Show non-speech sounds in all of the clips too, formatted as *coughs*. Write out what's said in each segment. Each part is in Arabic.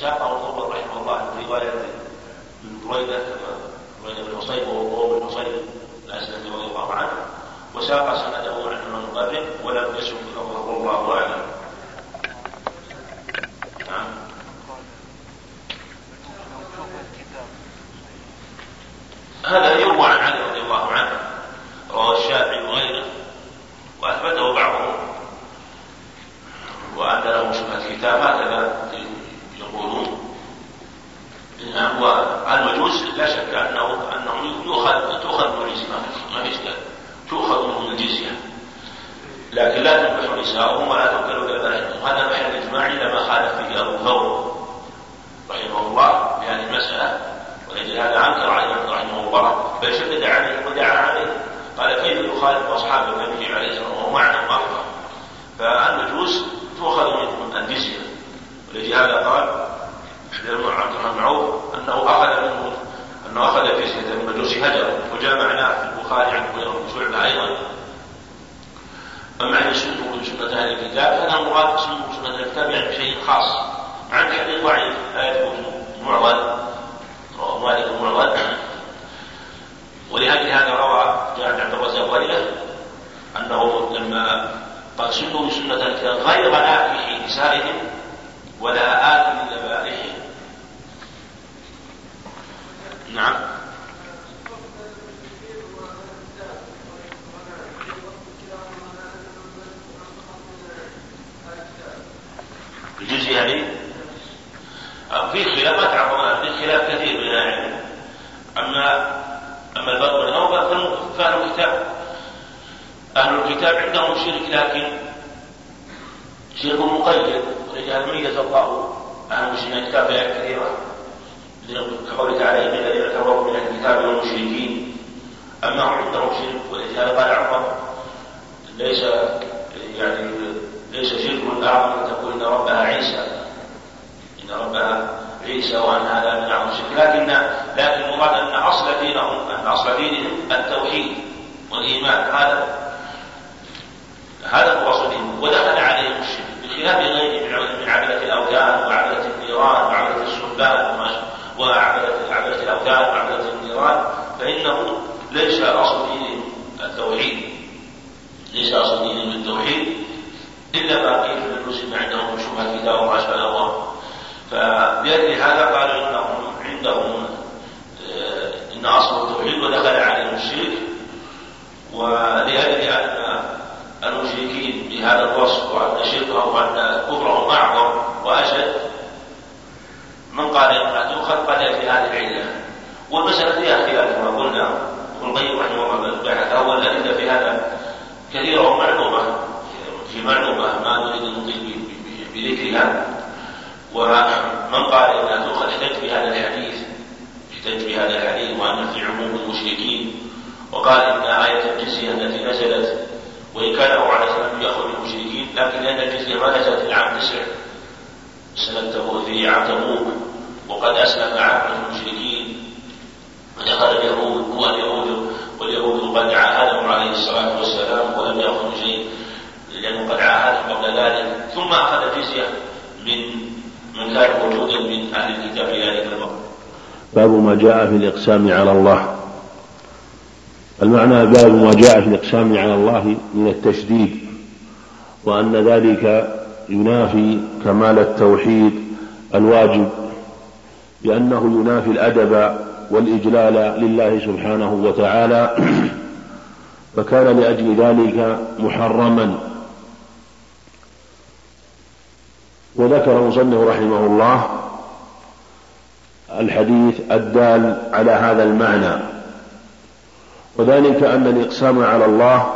ساقه الخبر رحمه الله في رواية من بريدة بريدة بن حصيب وهو بن حصيب الأسلمي رضي الله عنه. وساق سنده عن المقابل ولم يسب لفظه والله أعلم. نعم. هذا يروى عن علي رضي الله عنه رواه الشافعي وغيره وأثبته بعضهم وأن له شبهة هكذا لا شك أنه أنه يؤخذ تؤخذ من الجزية ما في إشكال تؤخذ منهم الجزية لكن لا تنكح نساؤهم ولا تنكر ذبائحهم هذا محل إجماع إلى ما خالف فيه أبو ثور رحمه الله في هذه المسألة ولأجل هذا أنكر عليه رحمه الله. بل شدد عليه ودعا عليه. قال كيف يخالف أصحاب النبي عليه الصلاة والسلام؟ وهو معنى واحد. فالمجوس تؤخذ منهم الجزية ولهذا قال عبد الرحمن بن عوف أنه أخذ منه أنه أخذ جزية من مجوس هجر وجاء معناه في البخاري عن شعبة أيضا. أن يسنه سنة أهل الكتاب فهذا المراد سنه سنة الكتاب يعني بشيء خاص. مع الحديث ضعيف لا يثبت معضل رواه مالك معضل ولأجل هذا روى جابر عبد الرزاق وغيره أنه لما قال سنوا سنة الكتاب غير آكل نسائهم ولا آكل ذبائحهم نعم الجزء هذه في خلاف ما تعرفون في خلاف كثير من العلم اما اما البر والاوبه فاهل الكتاب أهل الكتاب عندهم شرك لكن شرك مقيد ولهذا ميز الله أهل المسلمين الكتاب في ايات كثيره كقوله تعالى ان الذين كفروا من الكتاب والمشركين اما هم عندهم شرك ولهذا قال عمر ليس يعني ليس شرك اعظم ان تقول ان ربها عيسى ان ربها عيسى وان هذا من اعظم الشرك لكن لكن المراد ان اصل دينهم ان اصل دينهم التوحيد والايمان هذا هذا هو اصل دينهم ودخل عليهم الشرك بخلاف غيره من عبده الاوثان وعبده النيران وعبده السلبان وعبده عبده الاوثان وعبده النيران فانه ليس اصل دينهم التوحيد ليس اصل دينهم التوحيد إلا ما قيل من المسلم عندهم شبهة كتاب وما أشبه الله فلأجل هذا قالوا إنهم عندهم آه، إن أصل التوحيد ودخل عليهم الشرك ولأجل أن المشركين بهذا الوصف وأن شركهم وأن كفرهم أعظم وأشد من قال إنها تؤخذ قال في هذه العلة والمسألة فيها خلاف كما قلنا ابن القيم رحمه الله البحث أول الأدلة في هذا كثيرة ومعلومة في معلومة ما نريد أن نطيل بذكرها ومن قال إنها تؤخذ احتج بهذا الحديث احتج بهذا الحديث وأن في عموم المشركين. وقال إن آية الجزية التي نزلت وإن كان أبو عليه السلام يأخذ المشركين لكن لأن الجزية ما نزلت في العام تسع سنة في عام تبوك وقد أسلم عامة المشركين. ودخل اليهود واليهود واليهود قد عاهدهم عليه الصلاة والسلام. شيء لأنه قد عاهدهم قبل ذلك ثم أخذ جزية من من كان موجودا من أهل الكتاب في ذلك الوقت. باب ما جاء في الإقسام على الله. المعنى باب ما جاء في الإقسام على الله من التشديد وأن ذلك ينافي كمال التوحيد الواجب لأنه ينافي الأدب والإجلال لله سبحانه وتعالى *clears throat* فكان لأجل ذلك محرما. وذكر المصنف رحمه الله الحديث الدال على هذا المعنى وذلك أن الإقسام على الله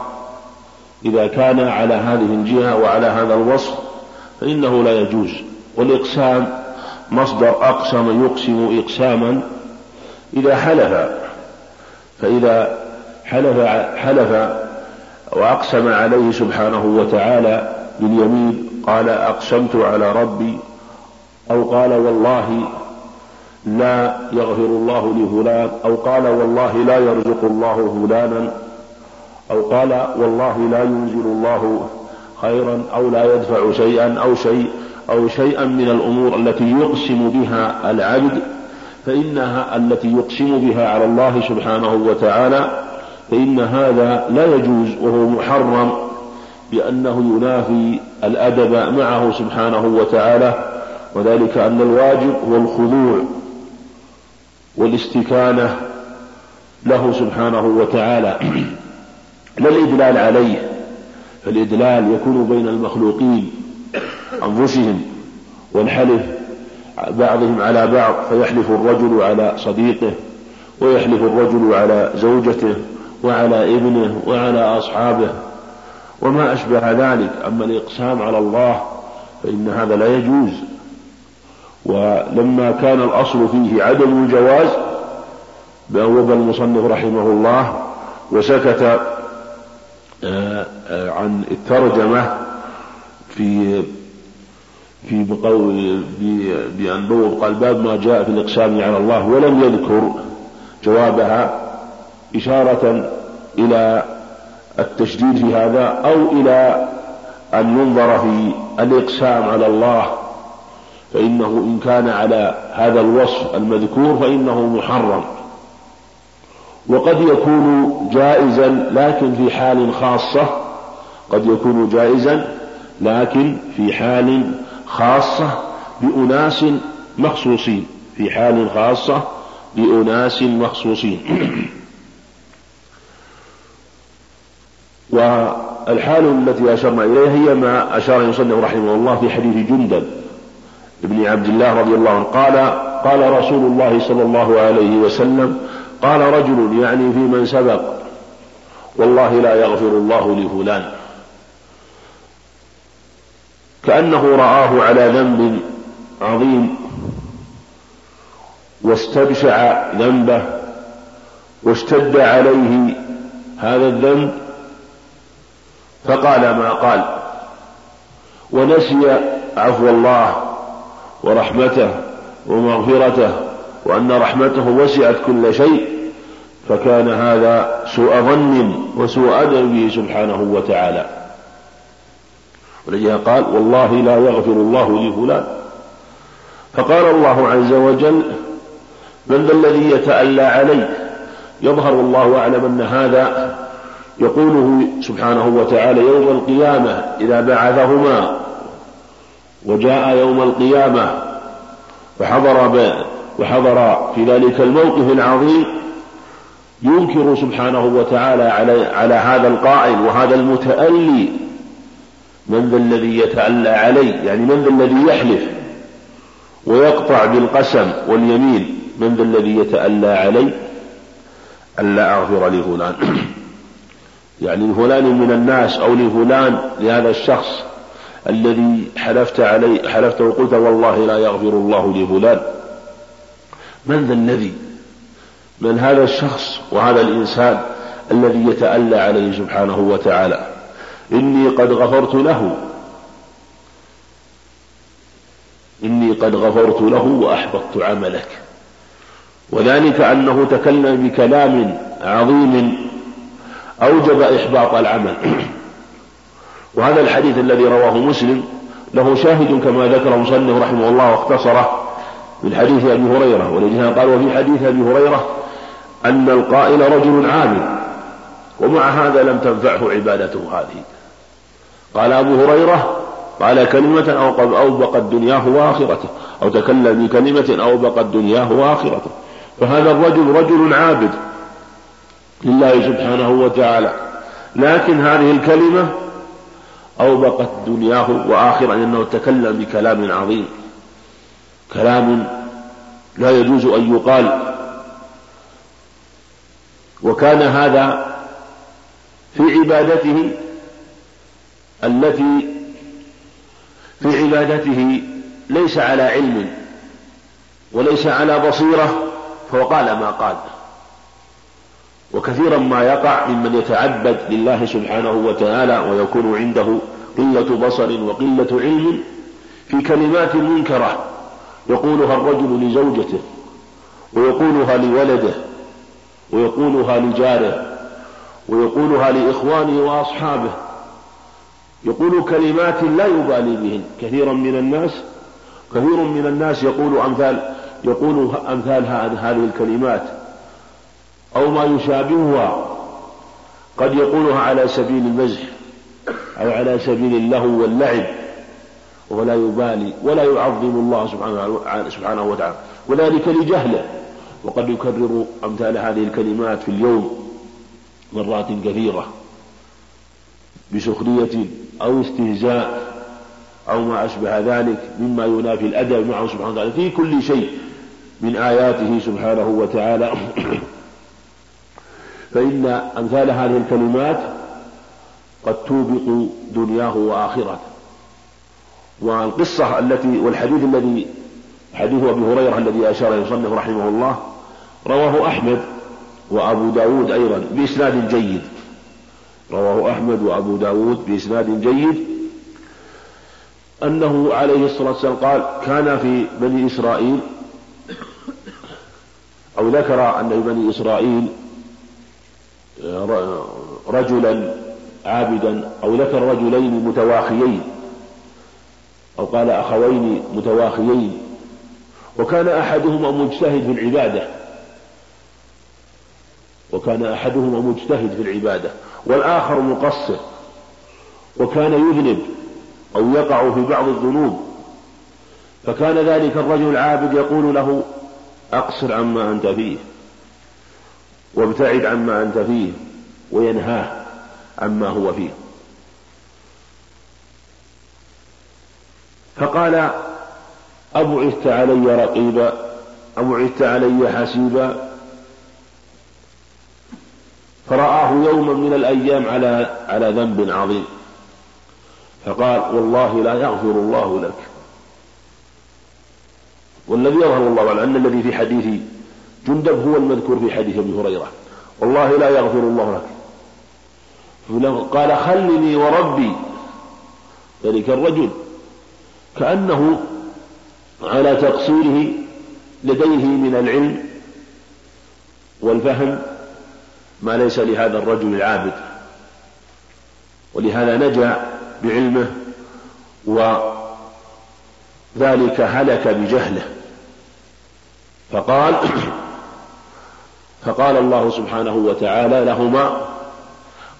إذا كان على هذه الجهة وعلى هذا الوصف فإنه لا يجوز. والإقسام مصدر أقسم يقسم إقساما إذا حلف فإذا حلف حلف وأقسم عليه سبحانه وتعالى باليمين قال أقسمت على ربي أو قال والله لا يغفر الله لفلان أو قال والله لا يرزق الله فلانا أو قال والله لا ينزل الله خيرا أو لا يدفع شيئا أو شيء أو شيئا من الأمور التي يقسم بها العبد فإنها التي يقسم بها على الله سبحانه وتعالى فإن هذا لا يجوز وهو محرم بأنه ينافي الأدب معه سبحانه وتعالى وذلك أن الواجب هو الخضوع والاستكانة له سبحانه وتعالى. *clears throat* لا الإدلال عليه فالإدلال يكون بين المخلوقين أنفسهم والحلف بعضهم على بعض فيحلف الرجل على صديقه ويحلف الرجل على زوجته وعلى ابنه وعلى أصحابه وما أشبه ذلك أما الإقسام على الله فإن هذا لا يجوز. ولما كان الأصل فيه عدم الجواز بأوب المصنف رحمه الله وسكت آه، آه، عن الترجمة في في بقول بأن بوب قال باب ما جاء في الإقسام على الله ولم يذكر جوابها. إشارة إلى التشديد في هذا أو إلى أن ينظر في الإقسام على الله فإنه إن كان على هذا الوصف المذكور فإنه محرم. وقد يكون جائزا لكن في حال خاصة قد يكون جائزا لكن في حال خاصة بأناس مخصوصين في حال خاصة بأناس مخصوصين. *clears throat* والحال التي أشرنا إليها هي ما أشار المصنف رحمه الله في حديث جندب ابن عبد الله رضي الله عنه. قال قال رسول الله صلى الله عليه وسلم قال رجل يعني في من سبق والله لا يغفر الله لفلان كأنه رآه على ذنب عظيم واستبشع ذنبه واشتد عليه هذا الذنب فقال ما قال. ونسي عفو الله ورحمته ومغفرته وأن رحمته وسعت كل شيء فكان هذا سوء ظن وسوء أدب به سبحانه وتعالى. ولذلك قال والله لا يغفر الله لفلان فقال الله عز وجل من ذا الذي يتألى علي يظهر الله أعلم أن هذا يقوله سبحانه وتعالى يوم القيامة إذا بعثهما وجاء يوم القيامة وحضر وحضر في ذلك الموقف العظيم ينكر سبحانه وتعالى على على هذا القائل وهذا المتألي من ذا الذي يتألى علي يعني من ذا الذي يحلف ويقطع بالقسم واليمين من ذا الذي يتألى علي ألا أغفر لفلان *clears throat* يعني لفلان من الناس أو لفلان لهذا الشخص الذي حلفت عليه حلفت وقلت والله لا يغفر الله لفلان. من ذا الذي؟ من هذا الشخص وهذا الإنسان الذي يتألى عليه سبحانه وتعالى. إني قد غفرت له. إني قد غفرت له وأحبطت عملك. وذلك أنه تكلم بكلام عظيم أوجب إحباط العمل. وهذا الحديث الذي رواه مسلم له شاهد كما ذكر مصنف رحمه الله واختصره من حديث أبي هريرة. ولذلك قال وفي حديث أبي هريرة أن القائل رجل عامل ومع هذا لم تنفعه عبادته هذه. قال أبو هريرة قال كلمة أو أوبقت دنياه وآخرته أو تكلم بكلمة أوبقت دنياه وآخرته فهذا الرجل رجل عابد لله سبحانه وتعالى. لكن هذه الكلمة أوبقت دنياه وآخرة لأنه تكلم بكلام عظيم. كلام لا يجوز أن يقال. وكان هذا في عبادته التي في عبادته ليس على علم وليس على بصيرة فقال ما قال. وكثيرا ما يقع ممن يتعبد لله سبحانه وتعالى ويكون عنده قلة بصر وقلة علم في كلمات منكرة يقولها الرجل لزوجته ويقولها لولده ويقولها لجاره ويقولها لإخوانه وأصحابه. يقول كلمات لا يبالي بهن. كثيرا من الناس كثير من الناس يقول أمثال يقول أمثال هذه الكلمات. أو ما يشابهها قد يقولها على سبيل المزح أو على سبيل اللهو واللعب ولا يبالي ولا يعظم الله سبحانه وتعالى وذلك لجهله وقد يكرر أمثال هذه الكلمات في اليوم مرات كثيرة بسخرية أو استهزاء أو ما أشبه ذلك مما ينافي الأدب معه سبحانه وتعالى في كل شيء من آياته سبحانه وتعالى. *coughs* فإن أمثال هذه الكلمات قد توبق دنياه وآخرته. والقصة التي والحديث الذي حديث أبي هريرة الذي أشار إليه المصنف رحمه الله رواه أحمد وأبو داود أيضا بإسناد جيد. رواه أحمد وأبو داود بإسناد جيد. أنه عليه الصلاة والسلام قال كان في بني إسرائيل أو ذكر أن بني إسرائيل رجلا عابدا أو ذكر رجلين متواخيين أو قال أخوين متواخيين وكان أحدهما مجتهد في العبادة وكان أحدهما مجتهد في العبادة والآخر مقصر وكان يذنب أو يقع في بعض الذنوب فكان ذلك الرجل العابد يقول له أقصر عما أنت فيه وابتعد عما أنت فيه وينهاه عما هو فيه. فقال أبعثت علي رقيبا؟ أبعثت علي حسيبا؟ فرآه يوما من الأيام على على ذنب عظيم. فقال والله لا يغفر الله لك. والذي يظهر الله أن الذي في حديث جندب هو المذكور في حديث أبي هريرة. والله لا يغفر الله لك. قال خلني وربي. ذلك الرجل كأنه على تقصيره لديه من العلم والفهم ما ليس لهذا الرجل العابد. ولهذا نجا بعلمه وذلك هلك بجهله. فقال *clears throat* فقال الله سبحانه وتعالى لهما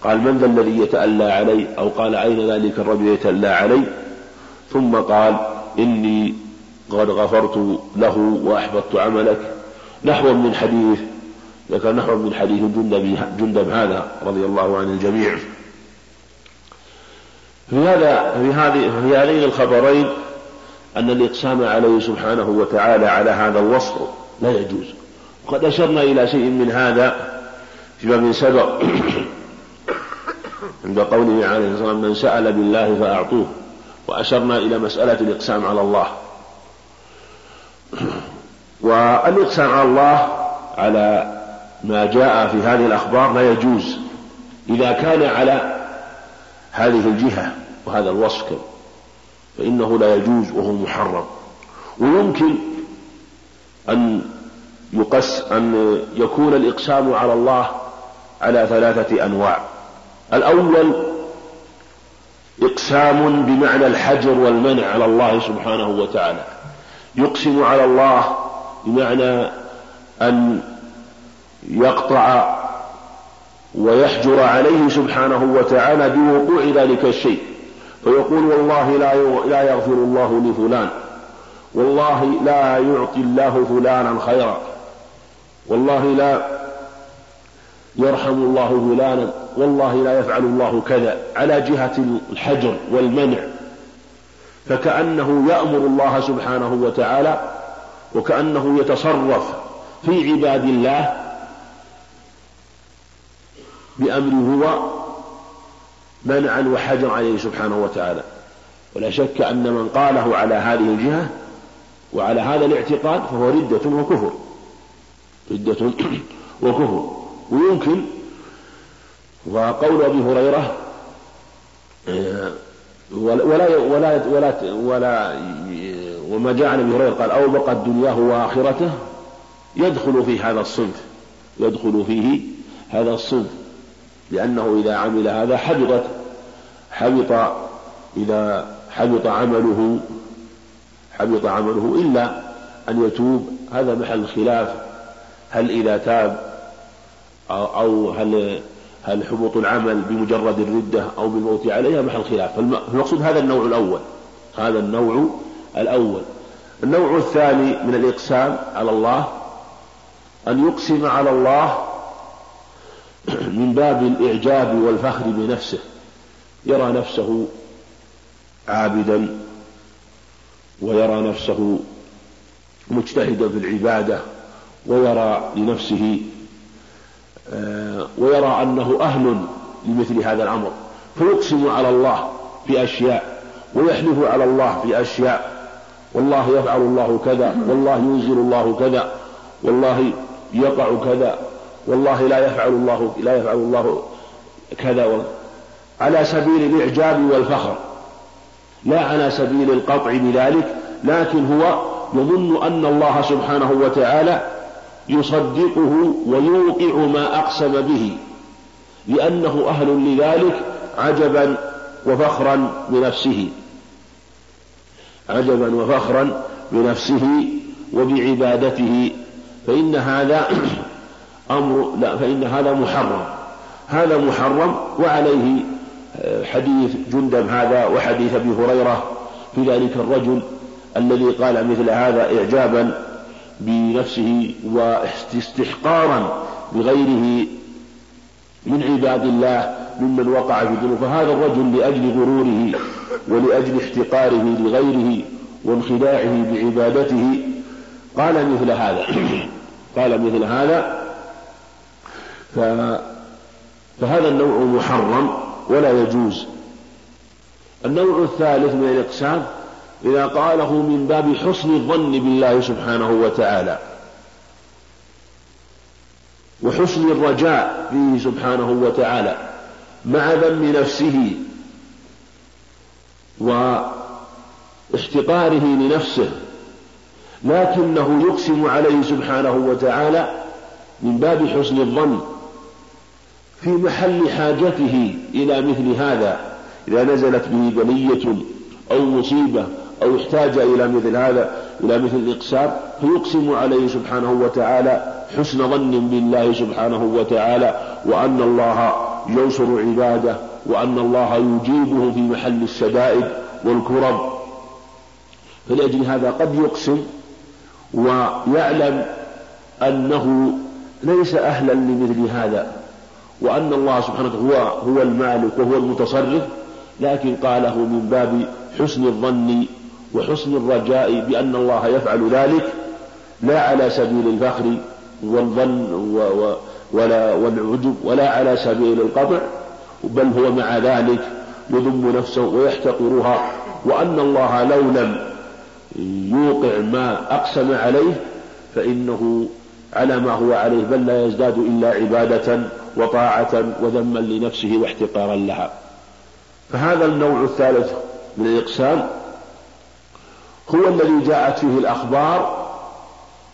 قال من ذا الذي يتألى علي؟ أو قال أين ذلك الرجل يتألى علي؟ ثم قال إني قد غفرت له وأحبطت عملك. نحو من حديث ذكر نحو من حديث جندب, جندب هذا رضي الله عن الجميع. في هذا في هذه في هذين الخبرين أن الإقسام عليه سبحانه وتعالى على هذا الوصف لا يجوز. وقد أشرنا إلى شيء من هذا في باب سبق *coughs* عند قوله عليه الصلاة والسلام من سأل بالله فأعطوه. وأشرنا إلى مسألة الإقسام على الله. *coughs* والإقسام على الله على ما جاء في هذه الأخبار لا يجوز إذا كان على هذه الجهة وهذا الوصف. فإنه لا يجوز وهو محرم. ويمكن أن يقس أن يكون الإقسام على الله على ثلاثة أنواع. الأول إقسام بمعنى الحجر والمنع على الله سبحانه وتعالى. يقسم على الله بمعنى أن يقطع ويحجر عليه سبحانه وتعالى بوقوع ذلك الشيء. فيقول والله لا لا يغفر الله لفلان. والله لا يعطي الله فلانا خيرا. والله لا يرحم الله فلانا والله لا يفعل الله كذا على جهة الحجر والمنع. فكأنه يأمر الله سبحانه وتعالى وكأنه يتصرف في عباد الله بأمره هو منعا وحجر عليه سبحانه وتعالى. ولا شك أن من قاله على هذه الجهة وعلى هذا الاعتقاد فهو ردة وكفر. ردة وكفر. ويمكن وقول أبي هريرة ولا ولا ولا ولا, ولا وما جاء عن أبي هريرة قال اوبقت دنياه وآخرته يدخل في هذا الصنف. يدخل فيه هذا الصنف. لأنه إذا عمل هذا حبطت حبط إذا حبط عمله حبط عمله إلا أن يتوب. هذا محل الخلاف هل إذا تاب أو هل هل حبوط العمل بمجرد الردة أو بالموت عليها محل خلاف. فالمقصود هذا النوع الأول. هذا النوع الأول. النوع الثاني من الإقسام على الله أن يقسم على الله *clears throat* من باب الإعجاب والفخر بنفسه. يرى نفسه عابدا ويرى نفسه مجتهدا في العبادة ويرى لنفسه آه، ويرى أنه أهل لمثل هذا الأمر. فيقسم على الله بأشياء ويحلف على الله بأشياء والله يفعل الله كذا والله ينزل الله كذا والله يقع كذا والله لا يفعل الله لا يفعل الله كذا. على سبيل الإعجاب والفخر. لا على سبيل القطع بذلك لكن هو يظن أن الله سبحانه وتعالى يصدقه ويوقع ما أقسم به لأنه أهل لذلك عجبا وفخرا بنفسه. عجبا وفخرا بنفسه وبعبادته. فإن هذا أمر لا فإن هذا محرم. هذا محرم وعليه آه، حديث جندب هذا وحديث أبي هريرة في ذلك الرجل الذي قال مثل هذا إعجابا بنفسه واستحقارا بغيره من عباد الله ممن وقع في الذنوب فهذا الرجل لأجل غروره ولأجل احتقاره لغيره وانخداعه بعبادته قال مثل هذا. *coughs* قال مثل هذا. فهذا النوع محرم ولا يجوز. النوع الثالث من الإقسام إذا قاله من باب حسن الظن بالله سبحانه وتعالى وحسن الرجاء فيه سبحانه وتعالى مع ذم نفسه واحتقاره لنفسه لكنه يقسم عليه سبحانه وتعالى من باب حسن الظن في محل حاجته إلى مثل هذا إذا نزلت به بلية أو مصيبة أو احتاج إلى مثل هذا إلى مثل الإقسام فيقسم عليه سبحانه وتعالى حسن ظن بالله سبحانه وتعالى وأن الله ينصر عباده وأن الله يجيبه في محل الشدائد والكرب فلأجل هذا قد يقسم ويعلم أنه ليس أهلا لمثل هذا وأن الله سبحانه هو هو المالك وهو المتصرف لكن قاله من باب حسن الظن وحسن الرجاء بأن الله يفعل ذلك لا على سبيل الفخر والظن ولا والعجب ولا على سبيل القطع بل هو مع ذلك يذم نفسه ويحتقرها وأن الله لو لم يوقع ما أقسم عليه فإنه على ما هو عليه بل لا يزداد إلا عبادة وطاعة وذما لنفسه واحتقارا لها. فهذا النوع الثالث من الإقسام هو الذي جاءت فيه الأخبار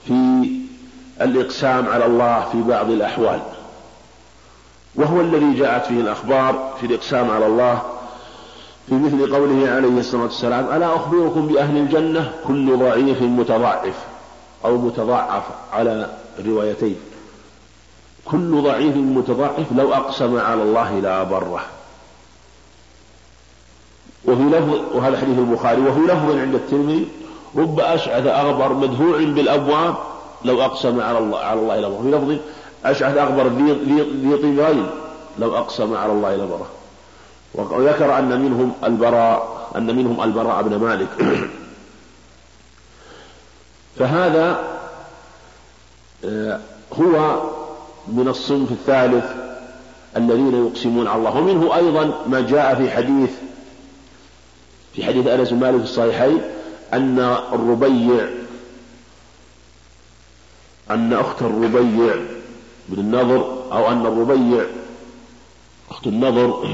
في الإقسام على الله في بعض الأحوال. وهو الذي جاءت فيه الأخبار في الإقسام على الله في مثل قوله عليه الصلاة والسلام ألا أخبركم بأهل الجنة؟ كل ضعيف متضعف أو متضعف على روايتين. كل ضعيف متضعف لو أقسم على الله لأبره وفي لفظ وهذا حديث البخاري وفي لفظ عند الترمذي رب أشعث أغبر مدفوع بالأبواب لو أقسم على الله على الله لبره. في لفظ أشعث أغبر ذي طمرين لو أقسم على الله لبره. وذكر أن منهم البراء أن منهم البراء بن مالك. فهذا آه، هو من الصنف الثالث الذين يقسمون على الله. ومنه أيضا ما جاء في حديث في حديث أنس مالك في الصحيحين أن الربيع أن أخت الربيع بن النضر أو أن الربيع أخت النضر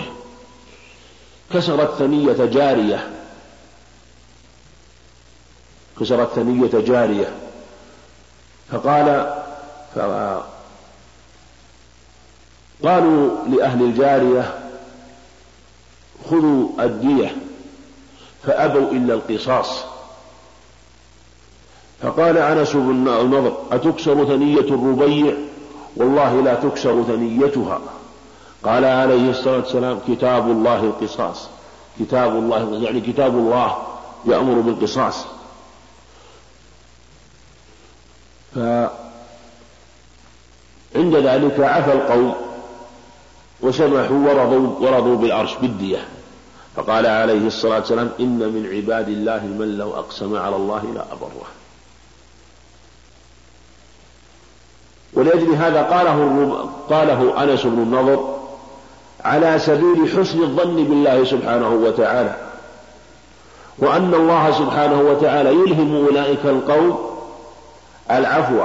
كسرت ثنية جارية. كسرت ثنية جارية. فقال قالوا لأهل الجارية خذوا الدية. فأبوا إلا القصاص. فقال أنس بن النضر أتكسر ثنية الربيع؟ والله لا تكسر ثنيتها. قال عليه الصلاة والسلام كتاب الله القصاص. كتاب الله يعني كتاب الله يأمر بالقصاص. فعند ذلك عفى القوم وسمحوا ورضوا ورضوا بالعرش بالدية. فقال عليه الصلاة والسلام إن من عباد الله من لو أقسم على الله لا أبره ولأجل هذا قاله قاله أنس بن النضر على سبيل حسن الظن بالله سبحانه وتعالى وأن الله سبحانه وتعالى يلهم أولئك القوم العفو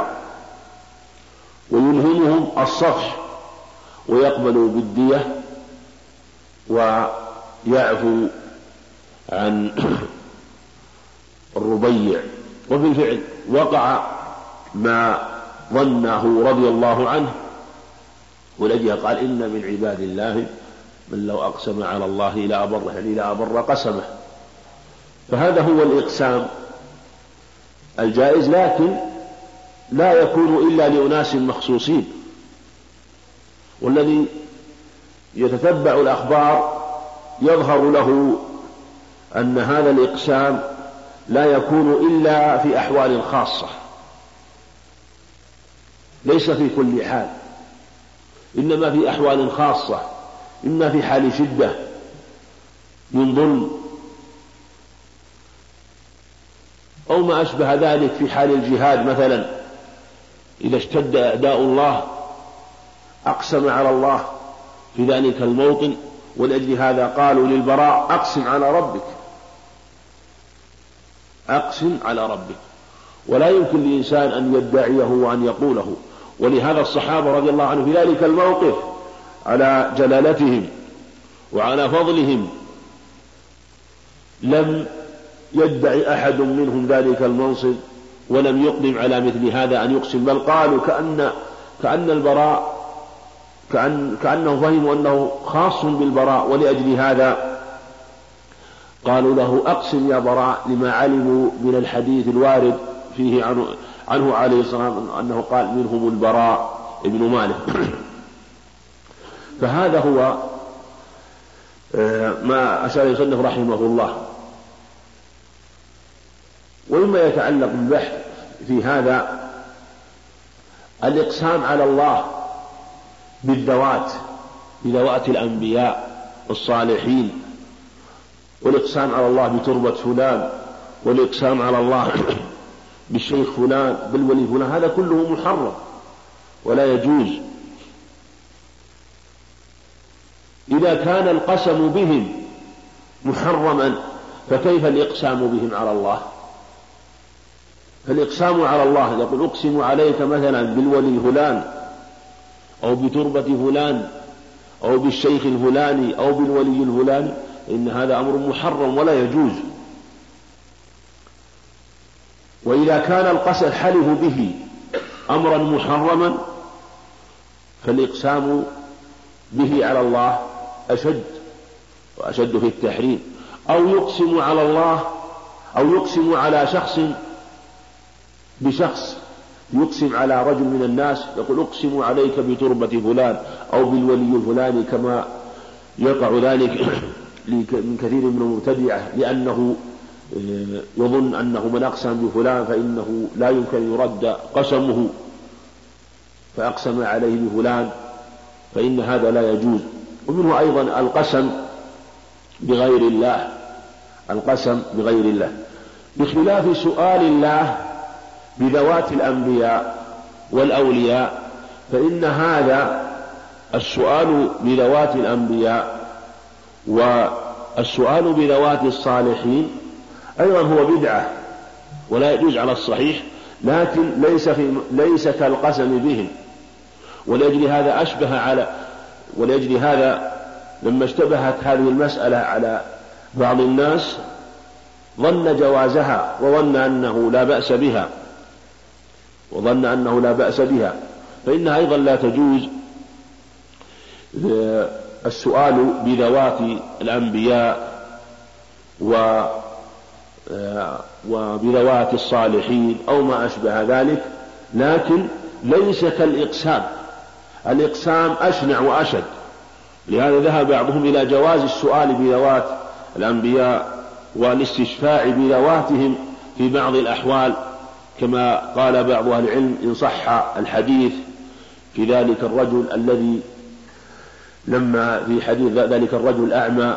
ويلهمهم الصفح ويقبل بالدية ويعفو عن الربيع. وفي الفعل وقع ما ظنه رضي الله عنه ولجه قال إن من عباد الله من لو أقسم على الله لا أبر يعني لا أبر قسمه. فهذا هو الإقسام الجائز لكن لا يكون إلا لأناس مخصوصين. والذي يتتبع الأخبار يظهر له أن هذا الإقسام لا يكون إلا في أحوال خاصة. ليس في كل حال إنما في أحوال خاصة إما في حال شدة من ظلم أو ما أشبه ذلك في حال الجهاد. مثلا إذا اشتد أعداء الله أقسم على الله في ذلك الموطن ولأجل هذا قالوا للبراء أقسم على ربك. أقسم على ربك. ولا يمكن لإنسان أن يدعيه وأن يقوله. ولهذا الصحابة رضي الله عنهم في ذلك الموقف على جلالتهم وعلى فضلهم لم يدعي أحد منهم ذلك المنصب ولم يقدم على مثل هذا أن يقسم. بل قالوا كأن كأن البراء كأن كأنه فهموا أنه خاص بالبراء ولأجل هذا قالوا له أقسم يا براء لما علموا من الحديث الوارد فيه عنه, عنه عليه الصلاة والسلام أنه قال منهم البراء ابن مالك. *coughs* فهذا هو آه، ما أشار يصنف رحمه الله. ومما يتعلق بالبحث في هذا الإقسام على الله بالذوات بذوات الأنبياء الصالحين والإقسام على الله بتربة فلان والإقسام على الله *coughs* بالشيخ فلان بالولي فلان هذا كله محرم ولا يجوز. إذا كان القسم بهم محرما فكيف الإقسام بهم على الله؟ فالإقسام على الله يقول أقسم عليك مثلا بالولي فلان أو بتربة فلان أو بالشيخ الفلاني أو بالولي الفلاني إن هذا أمر محرم ولا يجوز. وإذا كان القسم الحلف به أمرا محرما فالإقسام به على الله أشد وأشد في التحريم. أو يقسم على الله أو يقسم على شخص بشخص يقسم على رجل من الناس يقول أقسم عليك بتربة فلان أو بالولي الفلاني كما يقع ذلك *clears throat* من كثير من المبتدعة لأنه آه، يظن أنه من أقسم بفلان فإنه لا يمكن أن يرد قسمه. فأقسم عليه بفلان فإن هذا لا يجوز. ومنه أيضا القسم بغير الله. القسم بغير الله. بخلاف سؤال الله بذوات الأنبياء والأولياء فإن هذا السؤال بذوات الأنبياء والسؤال بذوات الصالحين أيضا هو بدعة ولا يجوز على الصحيح لكن ليس في ليس كالقسم بهم. ولأجل هذا أشبه على ولأجل هذا لما اشتبهت هذه المسألة على بعض الناس ظن جوازها وظن أنه لا بأس بها. وظن أنه لا بأس بها. فإنها أيضا لا تجوز السؤال بذوات الأنبياء آه، وبذوات الصالحين أو ما أشبه ذلك لكن ليس كالإقسام. الإقسام أشنع وأشد. لهذا ذهب بعضهم إلى جواز السؤال بذوات الأنبياء والاستشفاع بذواتهم في بعض الأحوال. كما قال بعض أهل العلم إن صح الحديث في ذلك الرجل الذي لما في حديث ذلك الرجل الأعمى